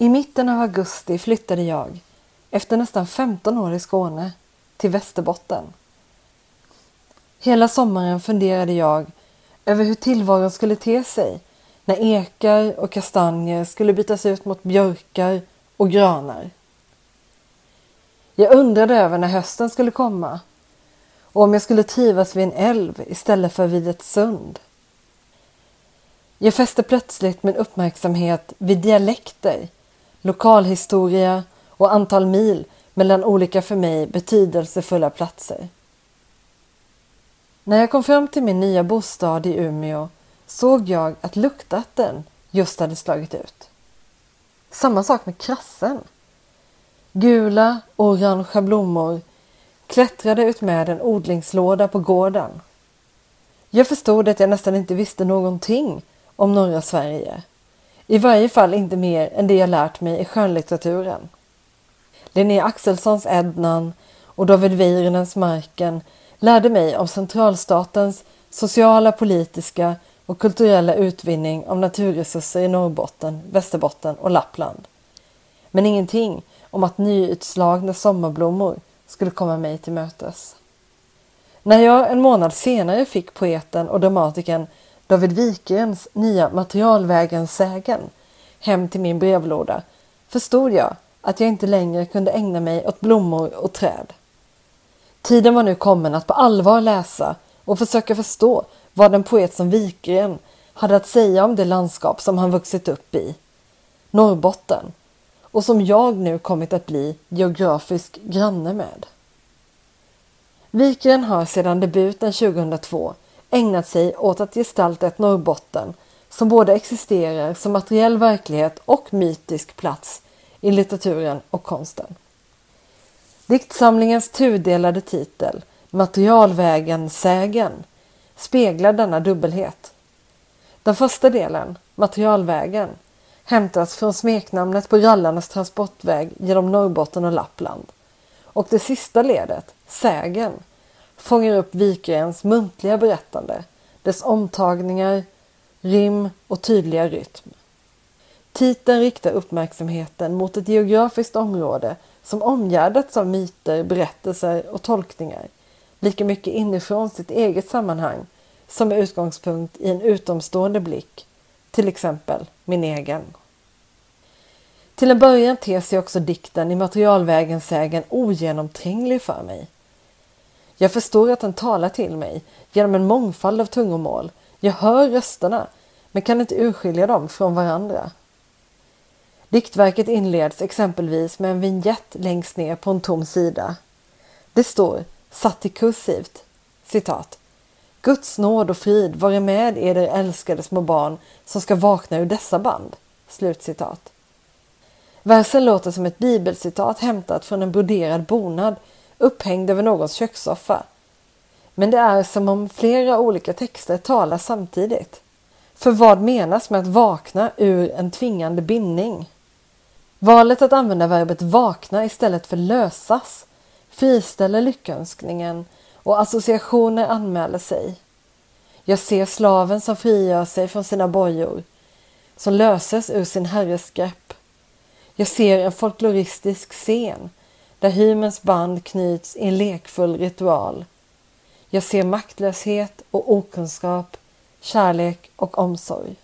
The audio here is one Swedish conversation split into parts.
I mitten av augusti flyttade jag, efter nästan 15 år i Skåne, till Västerbotten. Hela sommaren funderade jag över hur tillvaron skulle te sig när ekar och kastanjer skulle bytas ut mot björkar och granar. Jag undrade över när hösten skulle komma och om jag skulle trivas vid en älv istället för vid ett sund. Jag fäste plötsligt min uppmärksamhet vid dialekter, lokalhistoria och antal mil mellan olika för mig betydelsefulla platser. När jag kom fram till min nya bostad i Umeå såg jag att luktatten just hade slagit ut. Samma sak med krassen. Gula och orangea blommor klättrade ut med en odlingslåda på gården. Jag förstod att jag nästan inte visste någonting om norra Sverige. I varje fall inte mer än det jag lärt mig i skönlitteraturen. Linnea Axelssons Ednan och David Weirinens Marken lärde mig om centralstatens sociala, politiska och kulturella utvinning av naturresurser i Norrbotten, Västerbotten och Lappland. Men ingenting om att nyutslagna sommarblommor skulle komma mig till mötes. När jag en månad senare fick poeten och dramatikern David Wikgrens nya Materialvägen-sägen hem till min brevlåda förstod jag att jag inte längre kunde ägna mig åt blommor och träd. Tiden var nu kommen att på allvar läsa och försöka förstå vad en poet som Wikgren hade att säga om det landskap som han vuxit upp i, Norrbotten, och som jag nu kommit att bli geografisk granne med. Wikgren har sedan debuten 2002 ägnat sig åt att gestalta ett Norrbotten som både existerar som materiell verklighet och mytisk plats i litteraturen och konsten. Diktsamlingens tudelade titel Materialvägen sägen speglar denna dubbelhet. Den första delen, Materialvägen, hämtas från smeknamnet på rallarnas transportväg genom Norrbotten och Lappland. Och det sista ledet, Sägen, fångar upp Wikgrens muntliga berättande, dess omtagningar, rim och tydliga rytm. Titeln riktar uppmärksamheten mot ett geografiskt område som omgärdats av myter, berättelser och tolkningar, lika mycket inifrån sitt eget sammanhang som med utgångspunkt i en utomstående blick, till exempel min egen. Till en början ter sig också dikten i materialvägen sägen ogenomtränglig för mig. Jag förstår att den talar till mig genom en mångfald av tungomål. Jag hör rösterna men kan inte urskilja dem från varandra. Diktverket inleds exempelvis med en vignett längst ner på en tom sida. Det står, satt i kursivt, citat. Guds nåd och frid vare med eder älskade små barn som ska vakna ur dessa band. Slutcitat. Versen låter som ett bibelcitat hämtat från en broderad bonad upphängd över någons kökssoffa. Men det är som om flera olika texter talar samtidigt. För vad menas med att vakna ur en tvingande bindning? Valet att använda verbet vakna istället för lösas friställer lyckönskningen och associationer anmäler sig. Jag ser slaven som frigör sig från sina bojor, som löses ur sin herres grepp. Jag ser en folkloristisk scen där hymens band knyts i en lekfull ritual. Jag ser maktlöshet och okunskap, kärlek och omsorg.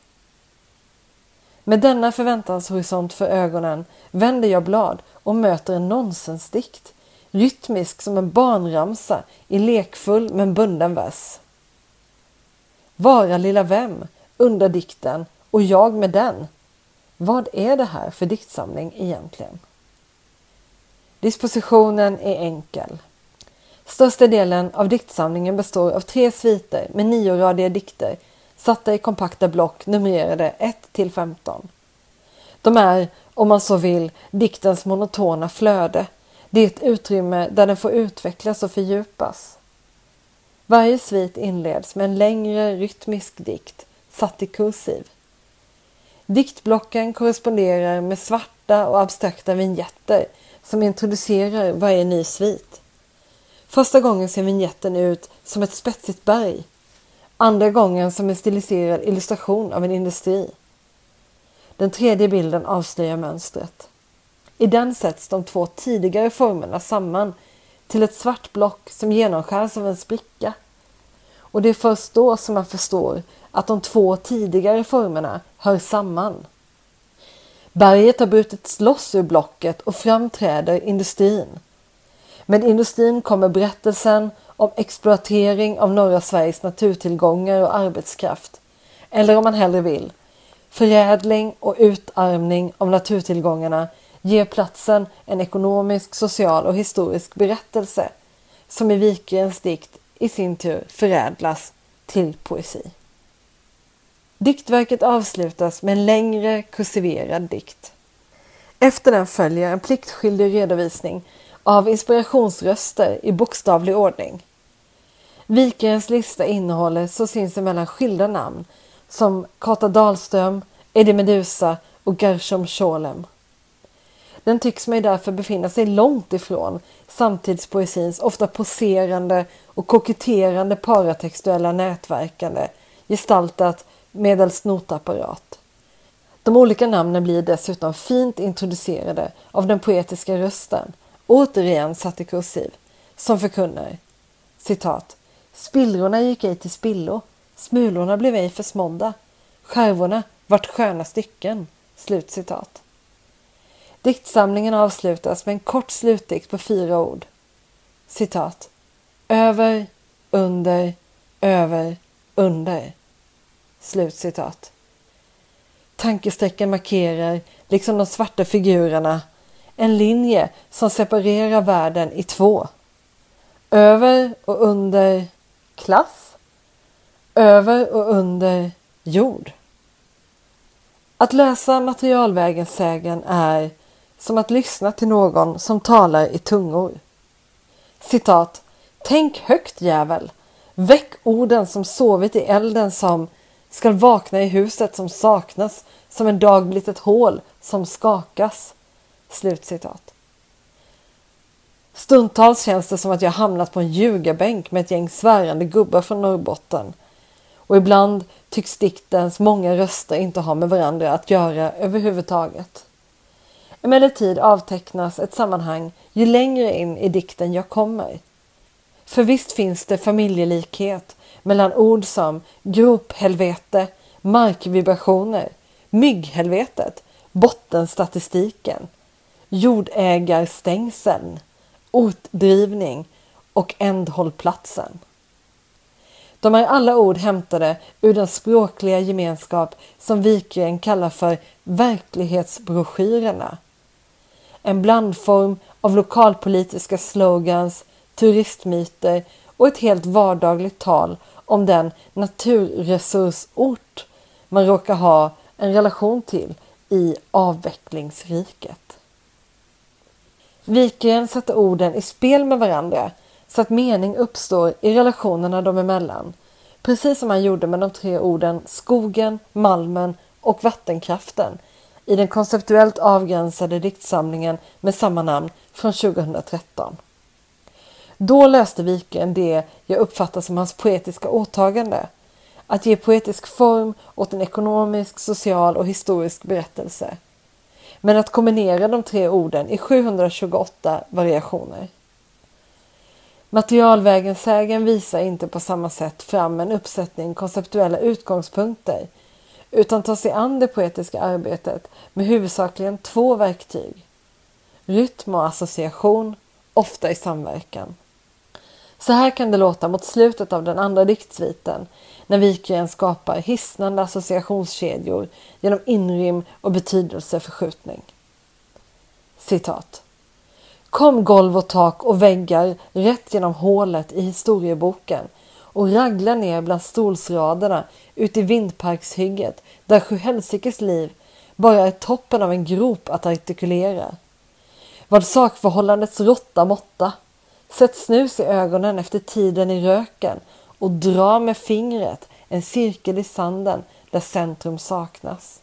Med denna förväntanshorisont för ögonen vänder jag blad och möter en nonsensdikt, rytmisk som en barnramsa i lekfull men bunden vers. Vara lilla vem, undrar dikten och jag med den. Vad är det här för diktsamling egentligen? Dispositionen är enkel. Största delen av diktsamlingen består av tre sviter med nioradiga dikter satta i kompakta block numrerade 1 till 15. De är, om man så vill, diktens monotona flöde. Det är ett utrymme där den får utvecklas och fördjupas. Varje svit inleds med en längre rytmisk dikt satt i kursiv. Diktblocken korresponderar med svart korta och abstrakta vignetter som introducerar varje ny svit. Första gången ser vignetten ut som ett spetsigt berg. Andra gången som en stiliserad illustration av en industri. Den tredje bilden avslöjar mönstret. I den sätts de två tidigare formerna samman till ett svart block som genomskärs av en spricka. Och det är först då som man förstår att de två tidigare formerna hör samman. Berget har brutits loss ur blocket och framträder industrin. Med industrin kommer berättelsen om exploatering av norra Sveriges naturtillgångar och arbetskraft. Eller om man hellre vill, förädling och utarmning av naturtillgångarna ger platsen en ekonomisk, social och historisk berättelse som i Wikgrens dikt i sin tur förädlas till poesi. Diktverket avslutas med en längre kursiverad dikt. Efter den följer en pliktskyldig redovisning av inspirationsröster i bokstavlig ordning. Vikarens lista innehåller så sinsemellan skilda namn som Kata Dahlström, Eddie Medusa och Gershom Scholem. Den tycks mig därför befinna sig långt ifrån samtidspoesins ofta poserande och koketterande paratextuella nätverkande gestaltat medelst notapparat. De olika namnen blir dessutom fint introducerade av den poetiska rösten, återigen satt i kursiv, som förkunnar citat Spillrorna gick ej till spillo, smulorna blev ej försmådda, skärvorna vart sköna stycken. Slut citat. Diktsamlingen avslutas med en kort slutdikt på fyra ord. Citat. Över, under, över, under. Slutcitat. Tankestrecken markerar, liksom de svarta figurerna, en linje som separerar världen i två. Över och under klass. Över och under jord. Att läsa materialvägens är som att lyssna till någon som talar i tungor. Citat. Tänk högt jävel. Väck orden som sovit i elden som skall vakna i huset som saknas som en dag blivit ett hål som skakas. Slutcitat. Stundtals känns det som att jag hamnat på en ljugarbänk med ett gäng svärande gubbar från Norrbotten. Och ibland tycks diktens många röster inte ha med varandra att göra överhuvudtaget. Emellertid avtecknas ett sammanhang ju längre in i dikten jag kommer. För visst finns det familjelikhet mellan ord som grophelvete, markvibrationer, mygghelvetet, bottenstatistiken, jordägarstängseln, ortdrivning och ändhållplatsen. De är alla ord hämtade ur den språkliga gemenskap som Wikgren kallar för verklighetsbroschyrerna. En blandform av lokalpolitiska slogans, turistmyter och ett helt vardagligt tal om den naturresursort man råkar ha en relation till i avvecklingsriket. Wikgren sätter orden i spel med varandra så att mening uppstår i relationerna dem emellan. Precis som han gjorde med de tre orden skogen, malmen och vattenkraften i den konceptuellt avgränsade diktsamlingen med samma namn från 2013. Då löste Wikgren det jag uppfattar som hans poetiska åtagande. Att ge poetisk form åt en ekonomisk, social och historisk berättelse. Men att kombinera de tre orden i 728 variationer. Materialvägensägen visar inte på samma sätt fram en uppsättning konceptuella utgångspunkter utan tar sig an det poetiska arbetet med huvudsakligen två verktyg. Rytm och association, ofta i samverkan. Så här kan det låta mot slutet av den andra diktsviten när Wikgren skapar hisnande associationskedjor genom inrym och betydelseförskjutning. Citat. Kom golv och tak och väggar rätt genom hålet i historieboken och ragla ner bland stolsraderna ut i vindparkshygget där Sjuhelsikes liv bara är toppen av en grop att artikulera. Vad sakförhållandets råtta måtta Sätt snus i ögonen efter tiden i röken och dra med fingret en cirkel i sanden där centrum saknas.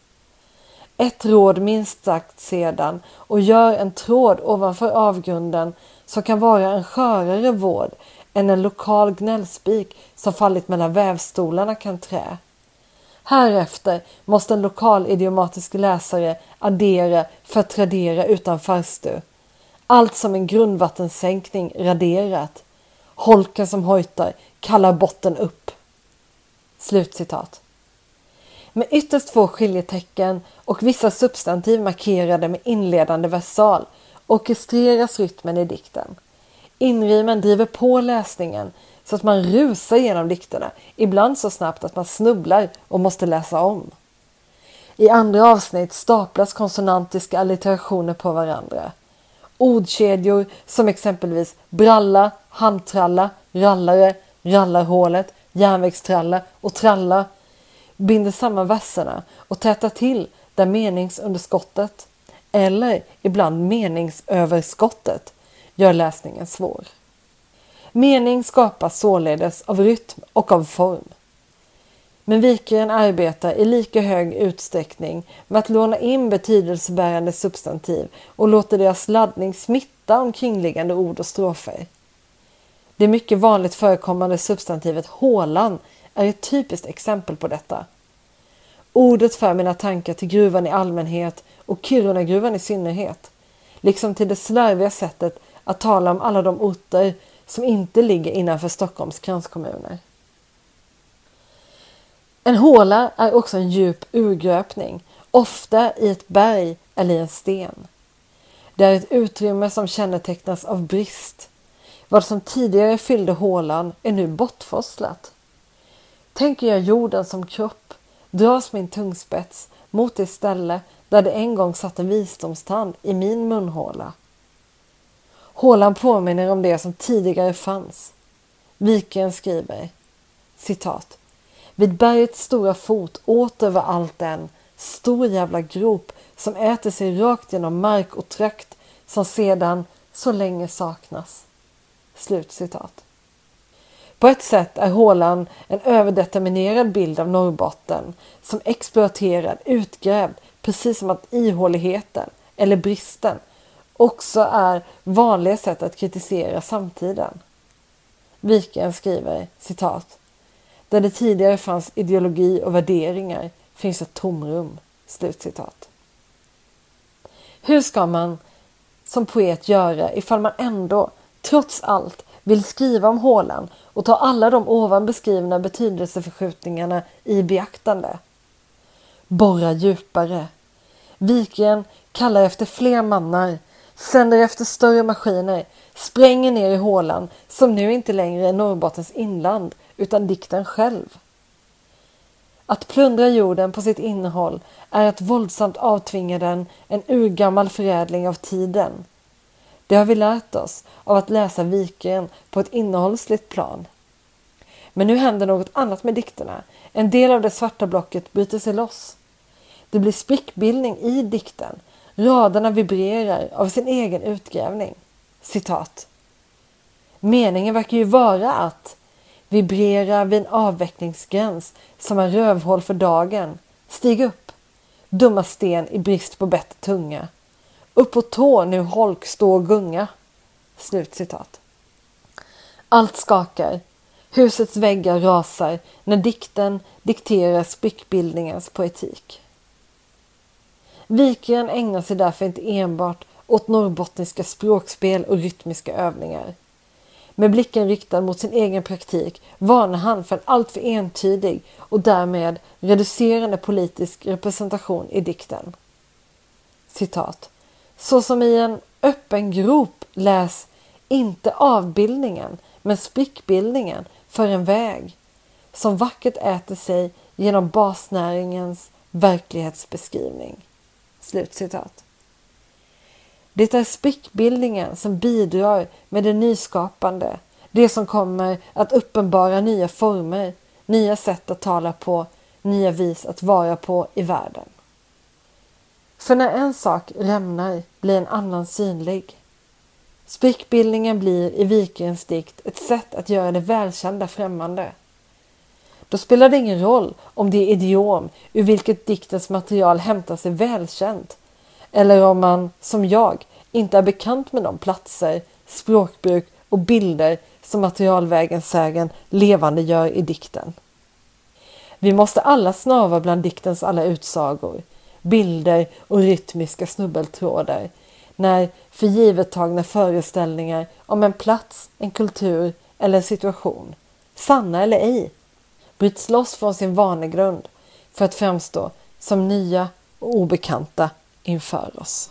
Ett råd minst sagt sedan och gör en tråd ovanför avgrunden som kan vara en skörare vård än en lokal gnällspik som fallit mellan vävstolarna kan trä. Härefter måste en lokal idiomatisk läsare addera för att tradera utan farstu. Allt som en grundvattensänkning raderat. Holken som hojtar kallar botten upp. Slutcitat. Med ytterst få skiljetecken och vissa substantiv markerade med inledande versal orkestreras rytmen i dikten. Inrimen driver på läsningen så att man rusar genom dikterna, ibland så snabbt att man snubblar och måste läsa om. I andra avsnitt staplas konsonantiska allitterationer på varandra. Ordkedjor som exempelvis bralla, handtralla, rallare, rallarhålet, järnvägstralla och tralla binder samman verserna och tätar till där meningsunderskottet eller ibland meningsöverskottet gör läsningen svår. Mening skapas således av rytm och av form. Men Wikgren arbetar i lika hög utsträckning med att låna in betydelsebärande substantiv och låter deras laddning smitta omkringliggande ord och strofer. Det mycket vanligt förekommande substantivet hålan är ett typiskt exempel på detta. Ordet för mina tankar till gruvan i allmänhet och Kirunagruvan i synnerhet, liksom till det slarviga sättet att tala om alla de orter som inte ligger innanför Stockholms kranskommuner. En håla är också en djup urgröpning, ofta i ett berg eller i en sten. Det är ett utrymme som kännetecknas av brist. Vad som tidigare fyllde hålan är nu bortforslat. Tänker jag jorden som kropp dras min tungspets mot det ställe där det en gång satt en visdomstand i min munhåla. Hålan påminner om det som tidigare fanns. Viken skriver citat. Vid bergets stora fot åter var allt en stor jävla grop som äter sig rakt genom mark och trakt som sedan så länge saknas. Slut citat. På ett sätt är hålan en överdeterminerad bild av Norrbotten som exploaterad, utgrävd, precis som att ihåligheten eller bristen också är vanliga sätt att kritisera samtiden. Viken skriver citat. Där det tidigare fanns ideologi och värderingar finns ett tomrum. Slutcitat. Hur ska man som poet göra ifall man ändå, trots allt, vill skriva om hålan och ta alla de ovan beskrivna betydelseförskjutningarna i beaktande? Borra djupare. Viken kallar efter fler mannar sänder efter större maskiner, spränger ner i hålan som nu inte längre är Norrbottens inland utan dikten själv. Att plundra jorden på sitt innehåll är att våldsamt avtvinga den en urgammal förädling av tiden. Det har vi lärt oss av att läsa Viken på ett innehållsligt plan. Men nu händer något annat med dikterna. En del av det svarta blocket bryter sig loss. Det blir sprickbildning i dikten Raderna vibrerar av sin egen utgrävning. Citat. Meningen verkar ju vara att vibrera vid en avvecklingsgräns som en rövhål för dagen. Stig upp, dumma sten i brist på bättre tunga. Upp på tå nu holk stå och gunga. Slutcitat. Allt skakar. Husets väggar rasar när dikten dikterar sprickbildningens poetik. Wikgren ägnar sig därför inte enbart åt norrbottniska språkspel och rytmiska övningar. Med blicken riktad mot sin egen praktik varnar han för en alltför entydig och därmed reducerande politisk representation i dikten. Citat. Så som i en öppen grop läs inte avbildningen men sprickbildningen för en väg som vackert äter sig genom basnäringens verklighetsbeskrivning. Slutcitat. Det är sprickbildningen som bidrar med det nyskapande, det som kommer att uppenbara nya former, nya sätt att tala på, nya vis att vara på i världen. För när en sak rämnar blir en annan synlig. Sprickbildningen blir i Vikerens dikt ett sätt att göra det välkända främmande. Då spelar det ingen roll om det idiom ur vilket diktens material hämtas är välkänt eller om man, som jag, inte är bekant med de platser, språkbruk och bilder som materialvägen sägen levande gör i dikten. Vi måste alla snava bland diktens alla utsagor, bilder och rytmiska snubbeltrådar när för givet tagna föreställningar om en plats, en kultur eller en situation, sanna eller ej, bryts loss från sin vanegrund för att framstå som nya och obekanta inför oss.